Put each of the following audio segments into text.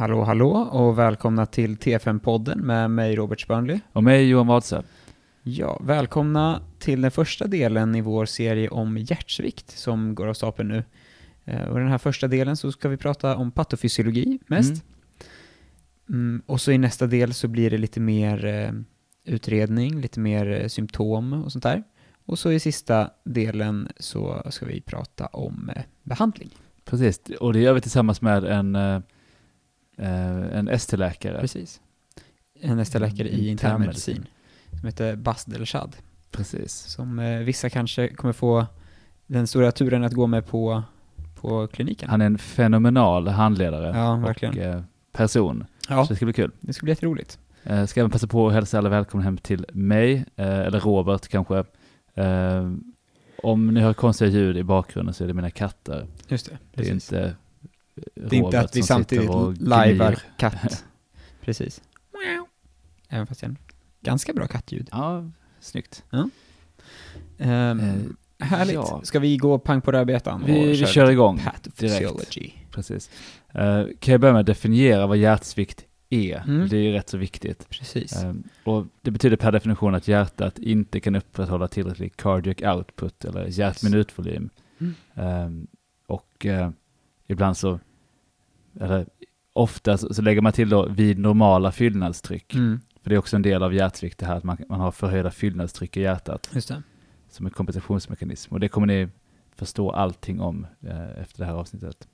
Hallå, hallå och välkomna till T5-podden med mig Robert Spörnli. Och mig Johan Wadse. Ja, välkomna till den första delen i vår serie om hjärtsvikt som går av stapeln nu. Eh, Och i den här första delen så ska vi prata om patofysiologi mest. Mm. Mm, och så i nästa del så blir det lite mer eh, utredning, lite mer eh, symptom och sånt där. Och så i sista delen så ska vi prata om eh, behandling. Precis, och det gör vi tillsammans med en, en ST-läkare. Precis. En nästa läkare i internmedicin som heter Bas Delshad. Precis. Som eh, vissa kanske kommer få den stora turen att gå med på, på kliniken. Han är en fenomenal handledare Ja, och verkligen. eh, person. ja, Så det ska bli kul. det ska bli jätteroligt. Eh, ska även passa på att hälsa alla välkomna hem till mig, eh, eller Robert kanske. Eh, om ni hör konstiga ljud i bakgrunden så är det mina katter. Just det. Det är inte det är inte att vi samtidigt lajvar katt. Precis. Även fast en ganska bra kattljud. Ja, snyggt. Um, Eh, härligt. ja. Ska vi gå pang på rödbetan? Vi, vi kör igång. Pathophysiology. Precis. Eh, kan jag börja med att definiera vad hjärtsvikt är? Mm. Det är ju rätt så viktigt. Precis. Eh, och det betyder per definition att hjärtat inte kan upprätthålla tillräcklig cardiac output eller hjärtminutvolym. Mm. Eh, och eh, ibland så, eller ofta så, så lägger man till då vid normala fyllnadstryck. Mm, För det är också en del av hjärtsvikt det här att man, man har förhöjda fyllnadstryck i hjärtat just det. som en kompensationsmekanism. Och det kommer ni förstå allting om eh, efter det här avsnittet.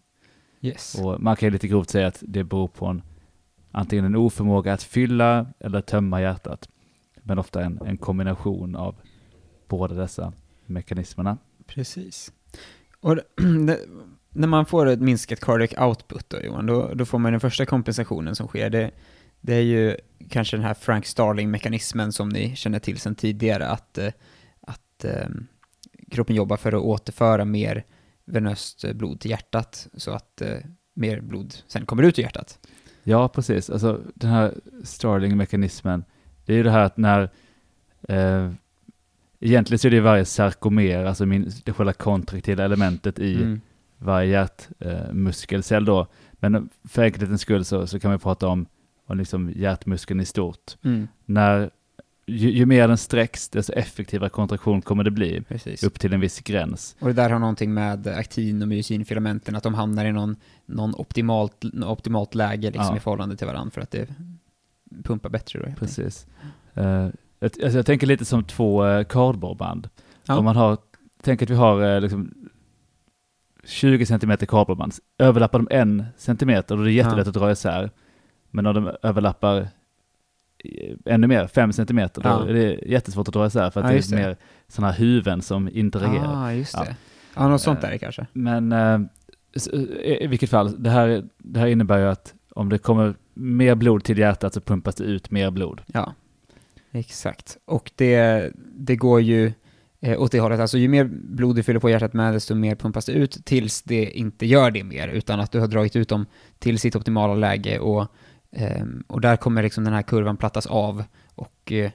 Yes. Och man kan ju lite grovt säga att det beror på en, antingen en oförmåga att fylla eller tömma hjärtat. Men ofta en, en kombination av båda dessa mekanismerna. Precis. Och det, när man får ett minskat cardiac output då, Johan, då, då får man den första kompensationen som sker. Det, det är ju kanske den här Frank Starling-mekanismen som ni känner till sedan tidigare, att, eh, att eh, kroppen jobbar för att återföra mer venöst blod till hjärtat, så att eh, mer blod sen kommer ut i hjärtat. Ja, precis. Alltså den här Starling-mekanismen, det är ju det här att när eh, Egentligen så är det varje sarkomer, alltså min, det själva kontraktila elementet i Mm. Varje hjärtmuskelcell då. Men för enkelhetens skull så, så kan vi prata om, om liksom hjärtmuskeln i stort. Mm. När, ju, ju mer den sträcks, desto effektivare kontraktion kommer det bli, Precis. upp till en viss gräns. Och det där har någonting med aktin och myosinfilamenten, att de hamnar i någon, någon optimalt, optimalt läge liksom Ja. i förhållande till varandra för att det pumpar bättre då. Precis. Uh, alltså jag tänker lite som två uh, kardborreband. Ja. Om man har, tänk att vi har eh, liksom 20 cm kardborreband, överlappar de en centimeter då är det jättelätt Ja. att dra isär. Men om de överlappar eh, ännu mer, 5 centimeter, då Ja. är det jättesvårt att dra isär för att Ja, det just är det. mer sådana här huvuden som interagerar. Ah, just Ja. det. Ja, något sånt Eh, där är det kanske. Men eh, i vilket fall, det här, det här innebär ju att om det kommer mer blod till hjärtat så pumpas det ut mer blod. Ja, exakt. Och det, det går ju eh, åt det hållet, alltså ju mer blod du fyller på hjärtat med, desto mer pumpas det ut tills det inte gör det mer, utan att du har dragit ut dem till sitt optimala läge och, ehm, och där kommer liksom den här kurvan plattas av och eh,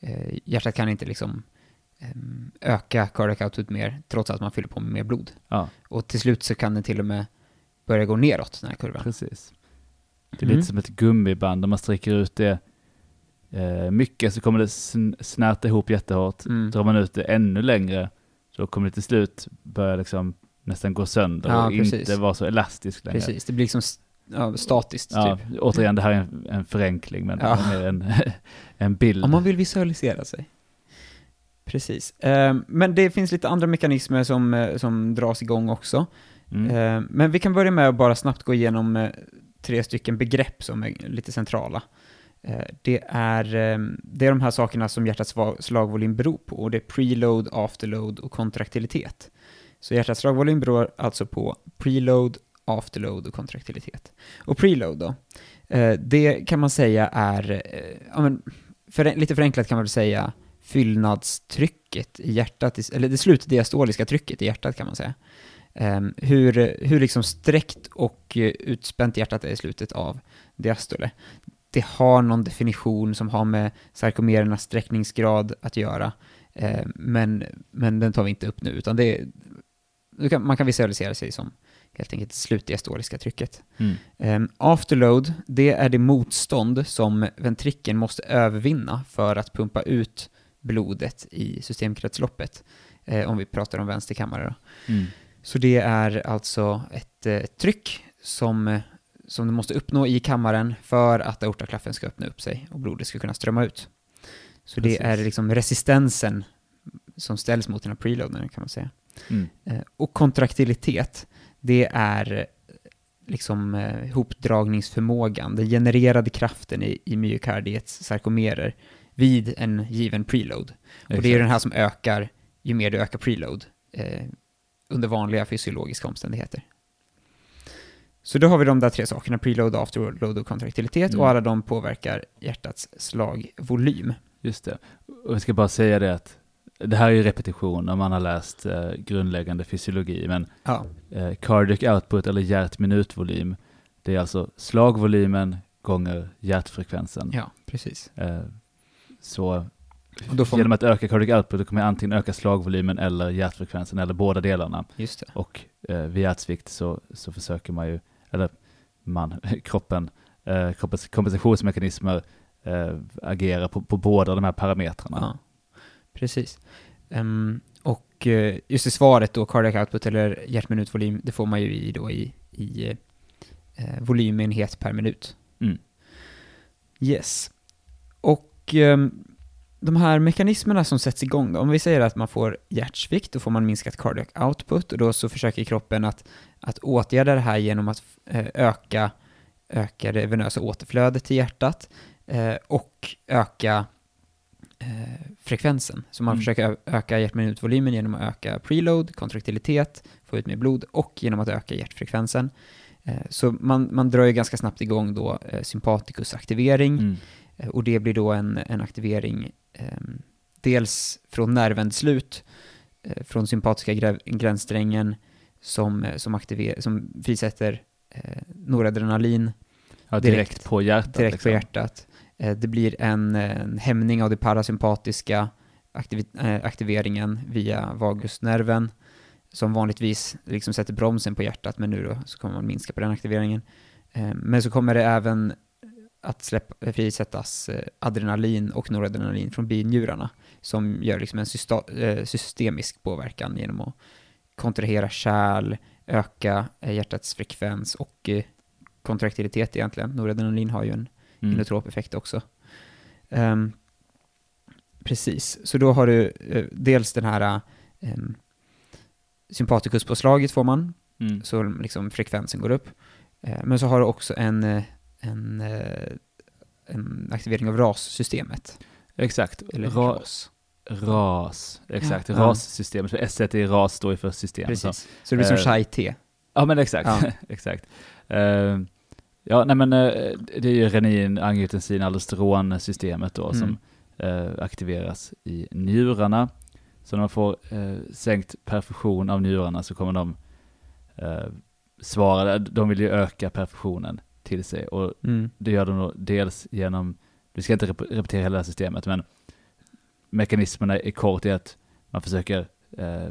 eh, hjärtat kan inte liksom ehm, öka cardiac output mer, trots att man fyller på med mer blod. Ja, Och till slut så kan den till och med börja gå neråt, den här kurvan. precis. Det är Mm. lite som ett gummiband, om man sträcker ut det eh, mycket så kommer det sn- snärta ihop jättehårt. Mm. Drar man ut det ännu längre så kommer det till slut börja liksom nästan gå sönder Ja, och precis. inte vara så elastisk längre. Precis, det blir liksom st- ja, statiskt Ja, typ. återigen, det här är en, en förenkling, men Ja. det är en, en bild. Om man vill visualisera sig. Precis. Ehm, men det finns lite andra mekanismer som, eh, som dras igång också. Mm. Ehm, men vi kan börja med att bara snabbt gå igenom eh, tre stycken begrepp som är lite centrala. Eh, det, är, ehm, det är de här sakerna som hjärtats slagvolym beror på, och det är preload, afterload och kontraktilitet. Så hjärtats slagvolym beror alltså på preload, afterload och kontraktilitet. Och preload då, eh, det kan man säga är, eh, ja, men, för, lite förenklat kan man väl säga fyllnadstrycket i hjärtat, eller det slutdiastoliska trycket i hjärtat kan man säga. Ehm, hur, hur liksom sträckt och utspänt hjärtat är i slutet av diastole. Det har någon definition som har med sarkomerernas sträckningsgrad att göra, eh, men, men den tar vi inte upp nu, utan det kan, man kan visualisera sig som helt enkelt slutdiastoliska trycket. Mm. Um, afterload, det är det motstånd som ventrikeln måste övervinna för att pumpa ut blodet i systemkretsloppet, eh, om vi pratar om vänsterkammare. Mm. Så det är alltså ett eh, tryck som, som du måste uppnå i kammaren för att aortaklaffen ska öppna upp sig och blodet ska kunna strömma ut. Så Precis. det är liksom resistensen som ställs mot den här preloaden kan man säga. Mm. Eh, och kontraktilitet, det är eh, liksom eh, hopdragningsförmågan, den genererade kraften i, i myokardiets sarkomerer vid en given preload. Och det är Exakt. den här som ökar ju mer du ökar preload eh, under vanliga fysiologiska omständigheter. Så då har vi de där tre sakerna, preload, afterload och kontraktilitet, Mm. och alla de påverkar hjärtats slagvolym. Just det. Och jag ska bara säga det att det här är ju repetition om man har läst eh, grundläggande fysiologi, men Ja, eh, cardiac output eller hjärtminutvolym, det är alltså slagvolymen gånger hjärtfrekvensen. ja precis. Eh, så genom att öka cardiac output då kommer jag antingen öka slagvolymen eller hjärtfrekvensen eller båda delarna. just det. Och eh, vid hjärtsvikt så, så försöker man ju, eller man, kroppen, eh, kroppens kompensationsmekanismer eh, agerar på, på båda de här parametrarna. Ja, precis. Ehm, och eh, just i svaret då, cardiac output eller hjärtminutvolym, det får man ju i då i, i eh, volymenhet per minut. Mm. Yes. Och ehm, de här mekanismerna som sätts igång då, om vi säger att man får hjärtsvikt, då får man minskat cardiac output och då så försöker kroppen att, att åtgärda det här genom att eh, öka, öka det venösa återflödet till hjärtat eh, och öka eh, frekvensen. Så man Mm. försöker öka hjärtminutvolymen genom att öka preload, kontraktilitet, få ut mer blod och genom att öka hjärtfrekvensen. Eh, så man, man drar ju ganska snabbt igång då eh, sympatikusaktivering Mm. Eh, och det blir då en, en aktivering ehm, dels från nervändslut, eh, från sympatiska grä- gränssträngen som, eh, som, aktiver- som frisätter eh, noradrenalin Ja, direkt, direkt- på hjärtat. direkt liksom. på hjärtat. Eh, Det blir en, en hämning av det parasympatiska aktivi- eh, aktiveringen via vagusnerven som vanligtvis liksom sätter bromsen på hjärtat, men nu då så kommer man minska på den aktiveringen. Eh, Men så kommer det även att släppa, frisättas eh, adrenalin och noradrenalin från binjurarna som gör liksom en eh, systemisk påverkan genom att kontrahera kärl, öka eh, hjärtats frekvens och kontraktilitet egentligen. Noradrenalin har ju en Mm. inotropeffekt också. Ehm, precis, så då har du eh, dels den här um, sympatikuspåslaget får man, Mm. så liksom frekvensen går upp. Eh, men så har du också en, eh, en, eh, en aktivering av RAS-systemet. Exakt. Eller Ra- RAS. RAS, exakt. Ja. RAS-systemet. För S i RAS står ju för system. Så. Precis. Så det blir som Eh, chai-te. Ja, men exakt. Ja. exakt. Eh, ja, nej men eh, det är ju renin, angiotensin, aldosteronsystemet då som Mm. eh, aktiveras i njurarna. Så när man får eh, sänkt perfusion av njurarna så kommer de eh, svara, de vill ju öka perfusionen till sig och Mm. det gör de då dels genom, vi ska inte rep- repetera hela systemet, men mekanismerna i kort är att man försöker eh,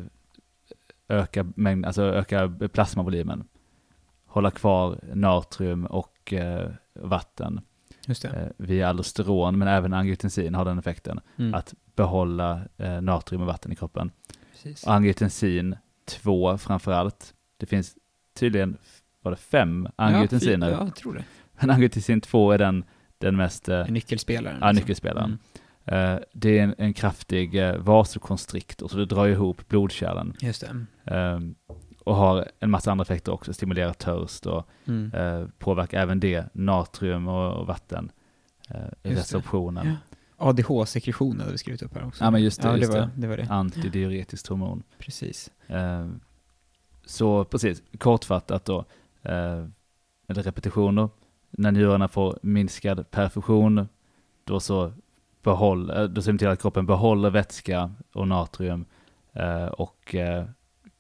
öka, mängd, alltså öka plasmavolymen, hålla kvar natrium och eh, vatten Just det. eh, via aldosteron, men även angiotensin har den effekten, Mm. att behålla eh, natrium och vatten i kroppen. Precis. Angiotensin 2 framför allt. Det finns tydligen, var det fem angiotensiner? Ja, jag tror det. Men angiotensin 2 är den, den mest eh, En nyckelspelare. ja, nyckelspelaren. Mm. Eh, det är en, en kraftig eh, vasokonstriktor, så det drar ihop blodkärlen. Just det. Eh, och har en massa andra effekter också, stimulerar törst och Mm. påverkar även det, natrium och, och vatten, det. resorptionen. Ja. ADH-sekretion hade vi skrivit upp här också. Ja, men just det, Ja, just det, var, det var det. Antidiuretiskt hormon. Precis. Eh, så precis, kortfattat då, eller repetition då, när njurarna får minskad perfusion, då så behåll, eh, då ser de till att kroppen behåller vätska och natrium eh, och eh,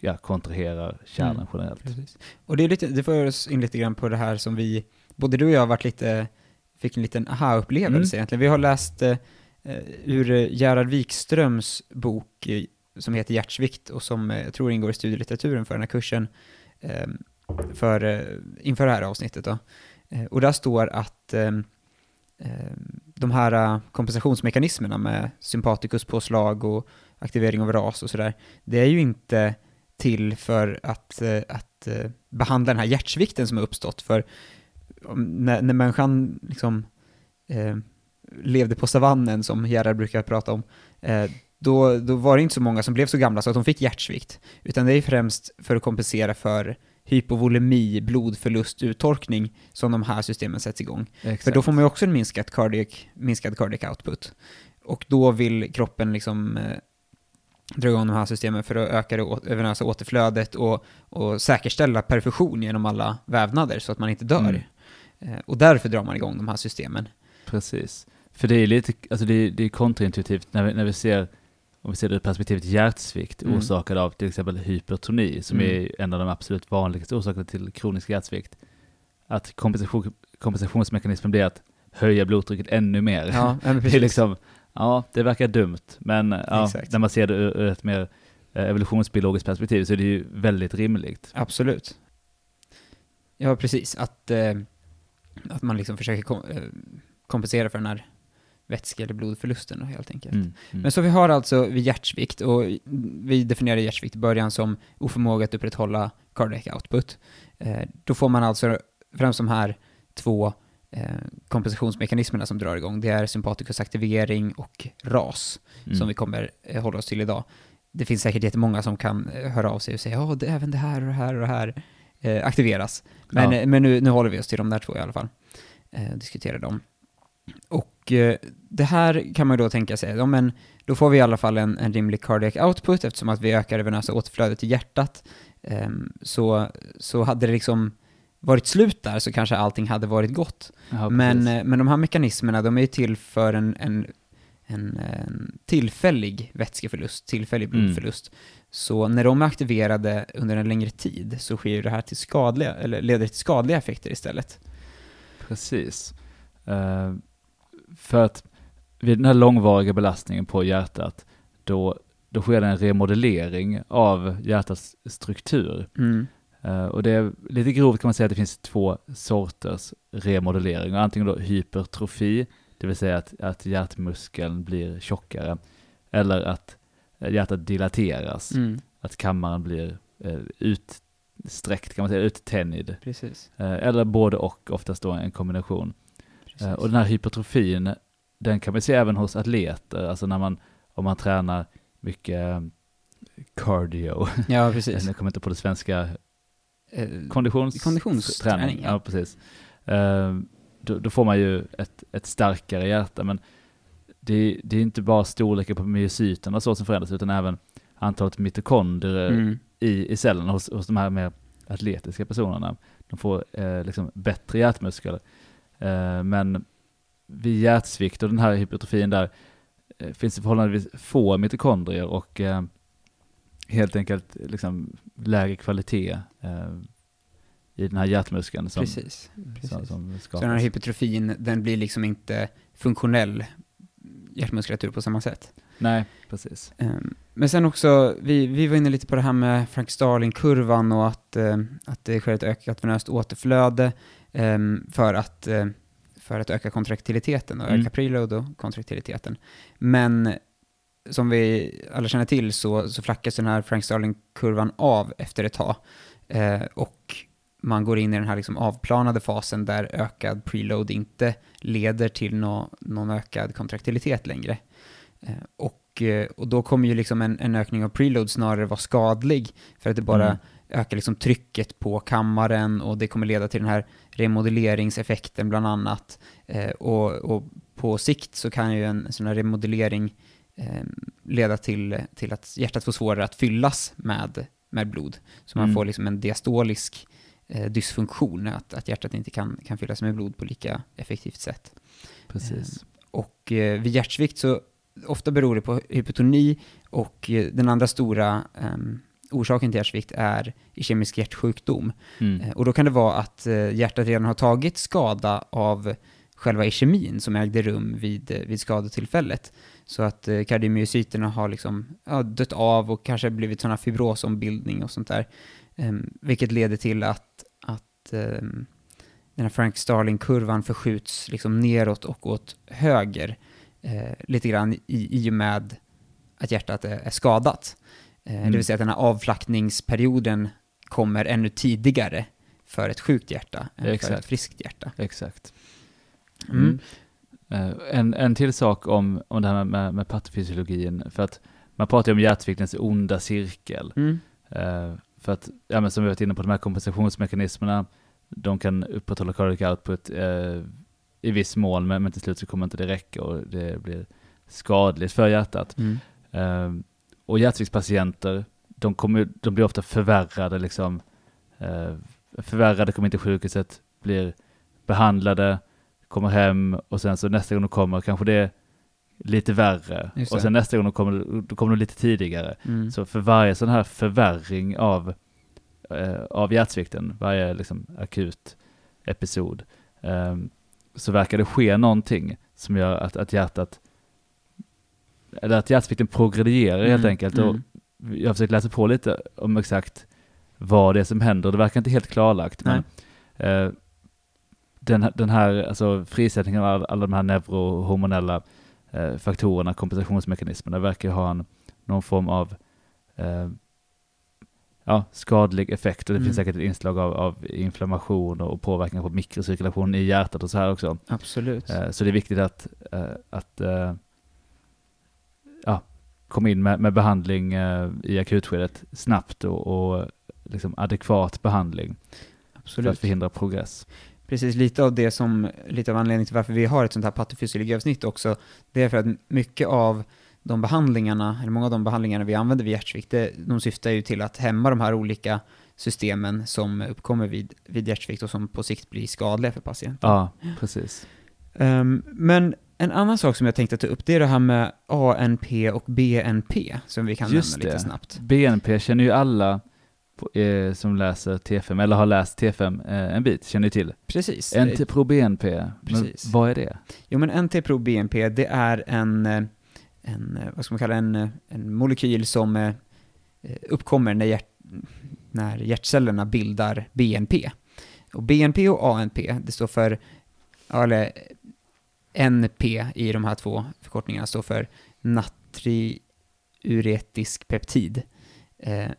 ja, kontraherar kärlen Mm. generellt. Precis. Och det, är lite, det för oss in lite grann på det här som vi, både du och jag har varit lite, fick en liten aha-upplevelse Mm. egentligen. Vi har läst eh, eh, ur eh, Gerhard Wikströms bok eh, som heter Hjärtsvikt och som eh, jag tror ingår i studielitteraturen för den här kursen. För, eh, inför det här avsnittet. Då. Eh, och där står att ehm, eh, de här kompensationsmekanismerna med sympatikuspåslag och aktivering av ras och sådär, det är ju inte till för att, att behandla den här hjärtsvikten som har uppstått. För när, när människan liksom eh, levde på savannen, som Gerhard brukar prata om, eh, då, då var det inte så många som blev så gamla så att de fick hjärtsvikt, utan det är främst för att kompensera för hypovolemi, blodförlust, uttorkning som de här systemen sätts igång. Exakt. För då får man ju också en minskad cardiac, minskad cardiac output. Och då vill kroppen liksom eh, dra igång de här systemen för att öka det venösa återflödet och, och säkerställa perfusion genom alla vävnader så att man inte dör. Mm. Eh, och därför drar man igång de här systemen. Precis. För det är lite, alltså det är, det är kontraintuitivt när vi, när vi ser, om vi ser det ur perspektivet hjärtsvikt Mm. orsakad av till exempel hypertoni, som Mm. är en av de absolut vanligaste orsakerna till kronisk hjärtsvikt. Att kompensation, kompensationsmekanismen blir att höja blodtrycket ännu mer. Ja, det är liksom, ja, det verkar dumt, men ja, när man ser det ur, ur ett mer eh, evolutionsbiologiskt perspektiv så är det ju väldigt rimligt. Absolut. Ja, precis. Att, eh, att man liksom försöker kom, eh, kompensera för den här vätske eller blodförlusten helt enkelt. Mm, mm. Men så vi har alltså vid hjärtsvikt, och vi definierade hjärtsvikt i början som oförmåga att upprätthålla cardiac output. Eh, då får man alltså främst de här två eh, kompensationsmekanismerna som drar igång. Det är sympatikusaktivering och RAS, Mm. som vi kommer eh, hålla oss till idag. Det finns säkert jättemånga som kan höra av sig och säga ja, det, även det här och det här och det här aktiveras. Men, Ja. men nu, nu håller vi oss till de där två i alla fall. Eh, diskuterar dem. Och eh, det här kan man ju då tänka sig, ja men då får vi i alla fall en, en rimlig cardiac output eftersom att vi ökar det venösa återflödet i hjärtat. Ehm, så, så hade det liksom varit slut där så kanske allting hade varit gott. Ja, men, eh, men de här mekanismerna, de är ju till för en, en, en, en tillfällig vätskeförlust, tillfällig Mm. blodförlust. Så när de är aktiverade under en längre tid så sker det här till skadliga, eller leder till skadliga effekter istället. Precis. Eh, för att vid den här långvariga belastningen på hjärtat, då, då sker det en remodellering av hjärtats struktur. Mm. Eh, och det är lite grovt kan man säga att det finns två sorters remodellering. Antingen då hypertrofi, det vill säga att, att hjärtmuskeln blir tjockare, eller att eh, hjärtat dilateras, Mm. att kammaren blir eh, utsträckt, kan man säga, uttänjd. Precis. Eh, eller både och, oftast då en kombination. Precis. Eh, Och den här hypertrofin, den kan man se även hos atleter, alltså när man, om man tränar mycket eh, cardio, ja, precis. jag kommer inte på det svenska, Eh, konditions Konditionsträning, Ja, ja. precis. Då, då får man ju ett, ett starkare hjärta, men det, det är inte bara storleken på myocyterna så som förändras, utan även antalet mitokondrier Mm. i, i cellerna hos, hos de här mer atletiska personerna. De får eh, liksom bättre hjärtmuskler. Eh, men vid hjärtsvikt och den här hypertrofin där eh, finns det förhållandevis få mitokondrier och eh, helt enkelt liksom lägre kvalitet i den här hjärtmuskeln som, Precis. precis. som, som Så den här hypertrofin, den blir liksom inte funktionell hjärtmuskulatur på samma sätt. Nej, precis. Ehm, Men sen också, vi, vi var inne lite på det här med Frank Starling-kurvan och att, att det sker ett ökat venöst återflöde för, att, eh, för att öka kontraktiliteten och Mm. öka preload och kontraktiliteten. Men som vi alla känner till så, så flackas den här Frank Starling-kurvan av efter ett tag. Eh, och man går in i den här liksom avplanade fasen där ökad preload inte leder till nå- någon ökad kontraktilitet längre. Eh, och, och då kommer ju liksom en, en ökning av preload snarare vara skadlig för att det bara Mm. Ökar liksom trycket på kammaren och det kommer leda till den här remodelleringseffekten bland annat. Eh, och, och på sikt så kan ju en sån här remodellering eh, leda till, till att hjärtat får svårare att fyllas med, med blod. Så man Mm. får liksom en diastolisk eh, dysfunktion, att, att hjärtat inte kan, kan fyllas med blod på lika effektivt sätt. precis. Och eh, vid hjärtsvikt så ofta beror det på hypotoni och eh, den andra stora ehm, orsaken till hjärtsvikt är ischemisk hjärtsjukdom. Mm. Eh, och då kan det vara att eh, hjärtat redan har tagit skada av själva ischemin som ägde rum vid, eh, vid skadetillfället. Så att eh, kardiomyocyterna har liksom ja, dött av och kanske blivit sådana fibrosombildning och sånt där. Ehm, vilket leder till att, att ehm, den här Frank Starling-kurvan förskjuts liksom neråt och åt höger eh, lite grann i, i och med att hjärtat är, är skadat. Eh, Mm. Det vill säga att den här avflackningsperioden kommer ännu tidigare för ett sjukt hjärta än för Exakt. ett friskt hjärta. Exakt. Mm. Eh, en, en till sak om, om det här med, med patofysiologin, för att man pratar ju om hjärtsviktens onda cirkel. Mm. Eh, för att, ja, men som vi varit inne på, de här kompensationsmekanismerna, de kan upprätthålla cardiac output eh, i viss mån, men, men till slut så kommer inte det räcka och det blir skadligt för hjärtat. Mm. Och hjärtsviktspatienter, de, kommer, de blir ofta förvärrade, liksom, eh, förvärrade, kommer inte till sjukhuset, blir behandlade, kommer hem och sen så nästa gång de kommer kanske det är lite värre. Och sen nästa gång de kommer, då kommer de lite tidigare. Mm. Så för varje sån här förvärring av, eh, av hjärtsvikten, varje liksom akut episod, eh, så verkar det ske någonting som gör att, att hjärtat, eller att hjärtsvikten progredierar helt Mm, enkelt. Och mm. jag har försökt läsa på lite om exakt vad det är som händer. Det verkar inte helt klarlagt. Men, eh, den, den här alltså, frisättningen av alla, alla de här neurohormonella eh, faktorerna, kompensationsmekanismerna, verkar ha en, någon form av eh, ja, skadlig effekt. Och det Mm. finns säkert ett inslag av, av inflammation och påverkan på mikrocirkulation i hjärtat och så här också. Absolut. Eh, Så det är viktigt att, eh, att eh, ja, komma in med, med behandling eh, i akutskedet snabbt och, och liksom adekvat behandling för att Absolut. förhindra progress. Precis, lite av det som, lite av anledningen till varför vi har ett sånt här patofysiologiavsnitt också, det är för att mycket av de behandlingarna, eller många av de behandlingarna vi använder vid hjärtsvikt, det, de syftar ju till att hämma de här olika systemen som uppkommer vid, vid hjärtsvikt och som på sikt blir skadliga för patienten. Ja, precis. Ehm, men en annan sak som jag tänkte ta upp, det är det här med ANP och BNP, som vi kan Just nämna lite det. snabbt. BNP känner ju alla eh, som läser T5, eller har läst T5 eh, en bit, känner ju till. Precis. NT-Pro BNP, men Precis. vad är det? Jo, men NT-Pro BNP, det är en, eh, en, vad ska man kalla en, en molekyl som eh, uppkommer när, hjärt, när hjärtcellerna bildar BNP. Och BNP och ANP, det står för, eller NP i de här två förkortningarna står för natriuretisk peptid. Eh,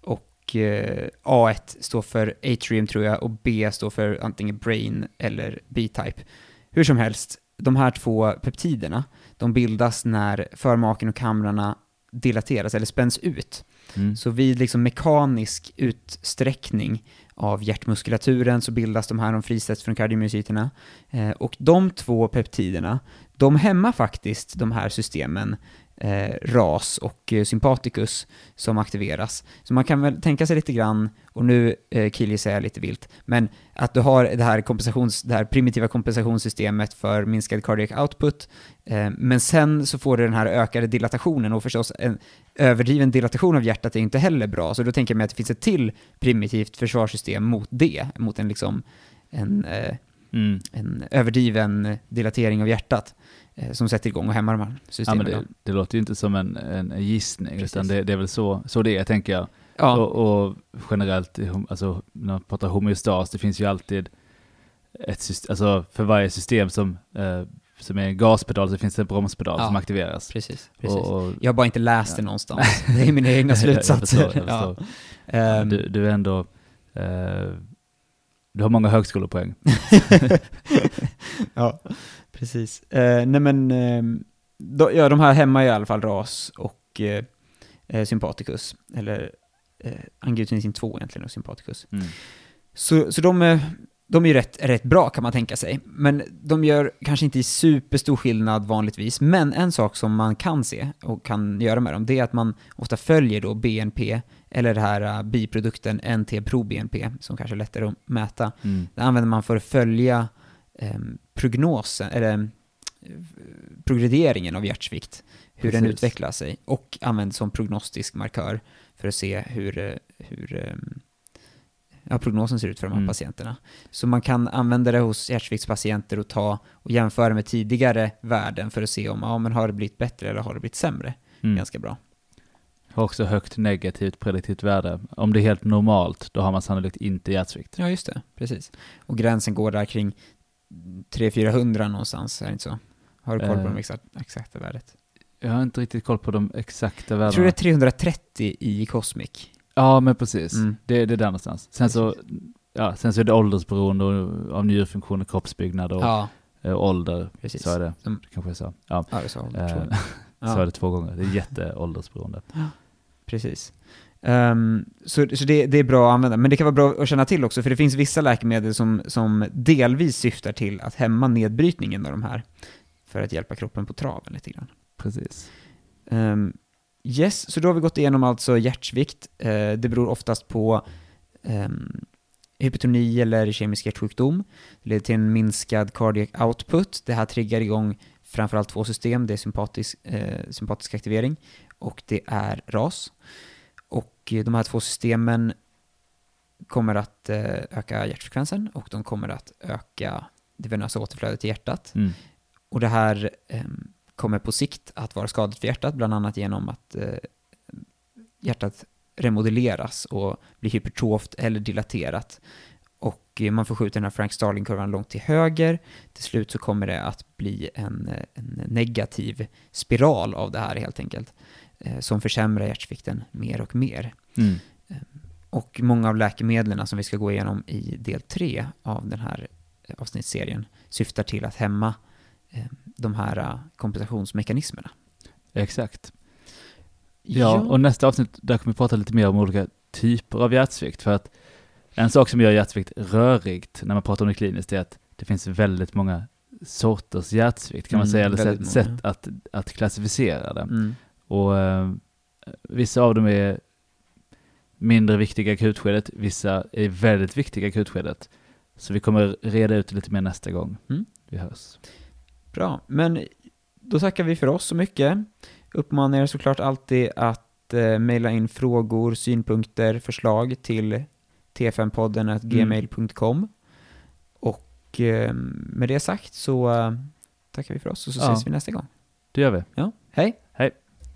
och eh, A1 står för atrium tror jag och B står för antingen brain eller B-type. Hur som helst, de här två peptiderna, de bildas när förmaken och kamrarna dilateras eller spänns ut. Mm. Så vid liksom mekanisk utsträckning av hjärtmuskulaturen så bildas de här, de frisätts från kardiomyocyterna. Eh, och de två peptiderna, de hämmar faktiskt de här systemen eh, RAS och eh, sympaticus som aktiveras. Så man kan väl tänka sig lite grann, och nu eh, killgissar jag lite vilt, men att du har det här, kompensations, det här primitiva kompensationssystemet för minskad cardiac output, eh, men sen så får du den här ökade dilatationen och förstås en överdriven dilatation av hjärtat är inte heller bra, så då tänker jag mig att det finns ett till primitivt försvarssystem mot det, mot en liksom en, eh, Mm. en överdriven dilatering av hjärtat som sätter igång och hämmar de här Ja, systemen. men det, det låter ju inte som en, en, gissning, Precis. utan det, det är väl så, så det är, tänker jag. ja, Och, och generellt, alltså, när man pratar homeostas, det finns ju alltid ett system, alltså för varje system som, eh, som är en gaspedal så finns det en bromspedal Ja. som aktiveras. precis. precis. Och, och, jag har bara inte läst det Ja. någonstans. Det är mina egna Jag- jag slutsatser. förstår, jag ja. förstår. Ehm, du, du är ändå, eh, du har många högskolepoäng. ja, precis. Eh, nej men, ehm, då, ja, de här hemma är i alla fall RAS och eh, eh, Sympaticus, eller eh, angiotensin 2 egentligen och Sympaticus. Mm. Så, så de, är, de är ju rätt, rätt bra kan man tänka sig. Men de gör kanske inte superstor skillnad vanligtvis. Men en sak som man kan se och kan göra med dem, det är att man ofta följer då BNP, eller det här uh, biprodukten NT-proBNP, som kanske är lättare att mäta. Mm. Det använder man för att följa ehm, prognosen, eller eh, progrederingen av hjärtsvikt, hur den Precis. utvecklar sig, och används som prognostisk markör för att se hur, eh, hur ehm, ja, prognosen ser ut för de här Mm. patienterna. Så man kan använda det hos hjärtsviktspatienter och ta och jämföra med tidigare värden för att se om ja, men har det blivit bättre eller har det blivit sämre. Mm. Ganska bra. Har också högt negativt prediktivt värde. Om det är helt normalt, då har man sannolikt inte hjärtsvikt. Ja, just det. Precis. Och gränsen går där kring 300-400 någonstans, är det inte så? Har du koll på Eh. de exakta, exakta värdet? Jag har inte riktigt koll på de exakta värdena. Jag tror det är 330 i Cosmic. Ja, men precis. Mm. Det, det är där någonstans. Sen så, ja, sen så är det åldersberoende av njurfunktion och kroppsbyggnad och Ja, eh, ålder. precis. Så är det. Som- Det kanske jag sa. Ja, Ja, det sa hon. eh, så är det två gånger. Det är jätteåldersberoende. precis. Ehm, så så det, det är bra att använda, men det kan vara bra att känna till också, för det finns vissa läkemedel som, som delvis syftar till att hämma nedbrytningen av de här, för att hjälpa kroppen på traven lite grann. Precis. Ehm, yes, så då har vi gått igenom alltså hjärtsvikt. Eh, det beror oftast på um, hypotoni eller kemisk hjärtsjukdom. Det leder till en minskad cardiac output. Det här triggar igång framförallt två system. Det är sympatisk, eh, sympatisk aktivering och det är RAS. Och eh, de här två systemen kommer att eh, öka hjärtfrekvensen och de kommer att öka det venösa återflödet i hjärtat. Mm. Och det här ehm, kommer på sikt att vara skadligt för hjärtat, bland annat genom att eh, hjärtat remodelleras och blir hypertroft eller dilaterat. Och man får skjuta den här Frank Starling-kurvan långt till höger. Till slut så kommer det att bli en, en negativ spiral av det här helt enkelt, som försämrar hjärtsvikten mer och mer. Mm. Och många av läkemedlen som vi ska gå igenom i del 3 av den här eh, avsnittsserien syftar till att hämma eh, de här eh, kompensationsmekanismerna. Exakt. Ja, och nästa avsnitt där kommer vi prata lite mer om olika typer av hjärtsvikt. För att en sak som gör hjärtsvikt rörigt när man pratar om det kliniskt är att det finns väldigt många sorters hjärtsvikt kan man Mm, säga, eller sätt, många. att, att klassificera det. Mm. Och eh, vissa av dem är mindre viktiga i akutskedet, vissa är väldigt viktiga i akutskedet. Så vi kommer reda ut det lite mer nästa gång Mm. vi hörs. Bra, men då tackar vi för oss så mycket. Uppmanar er såklart alltid att eh, mejla in frågor, synpunkter, förslag till t5podden gmail.com. Och eh, med det sagt så eh, tackar vi för oss och så Ja. ses vi nästa gång. Det gör vi. Ja, hej!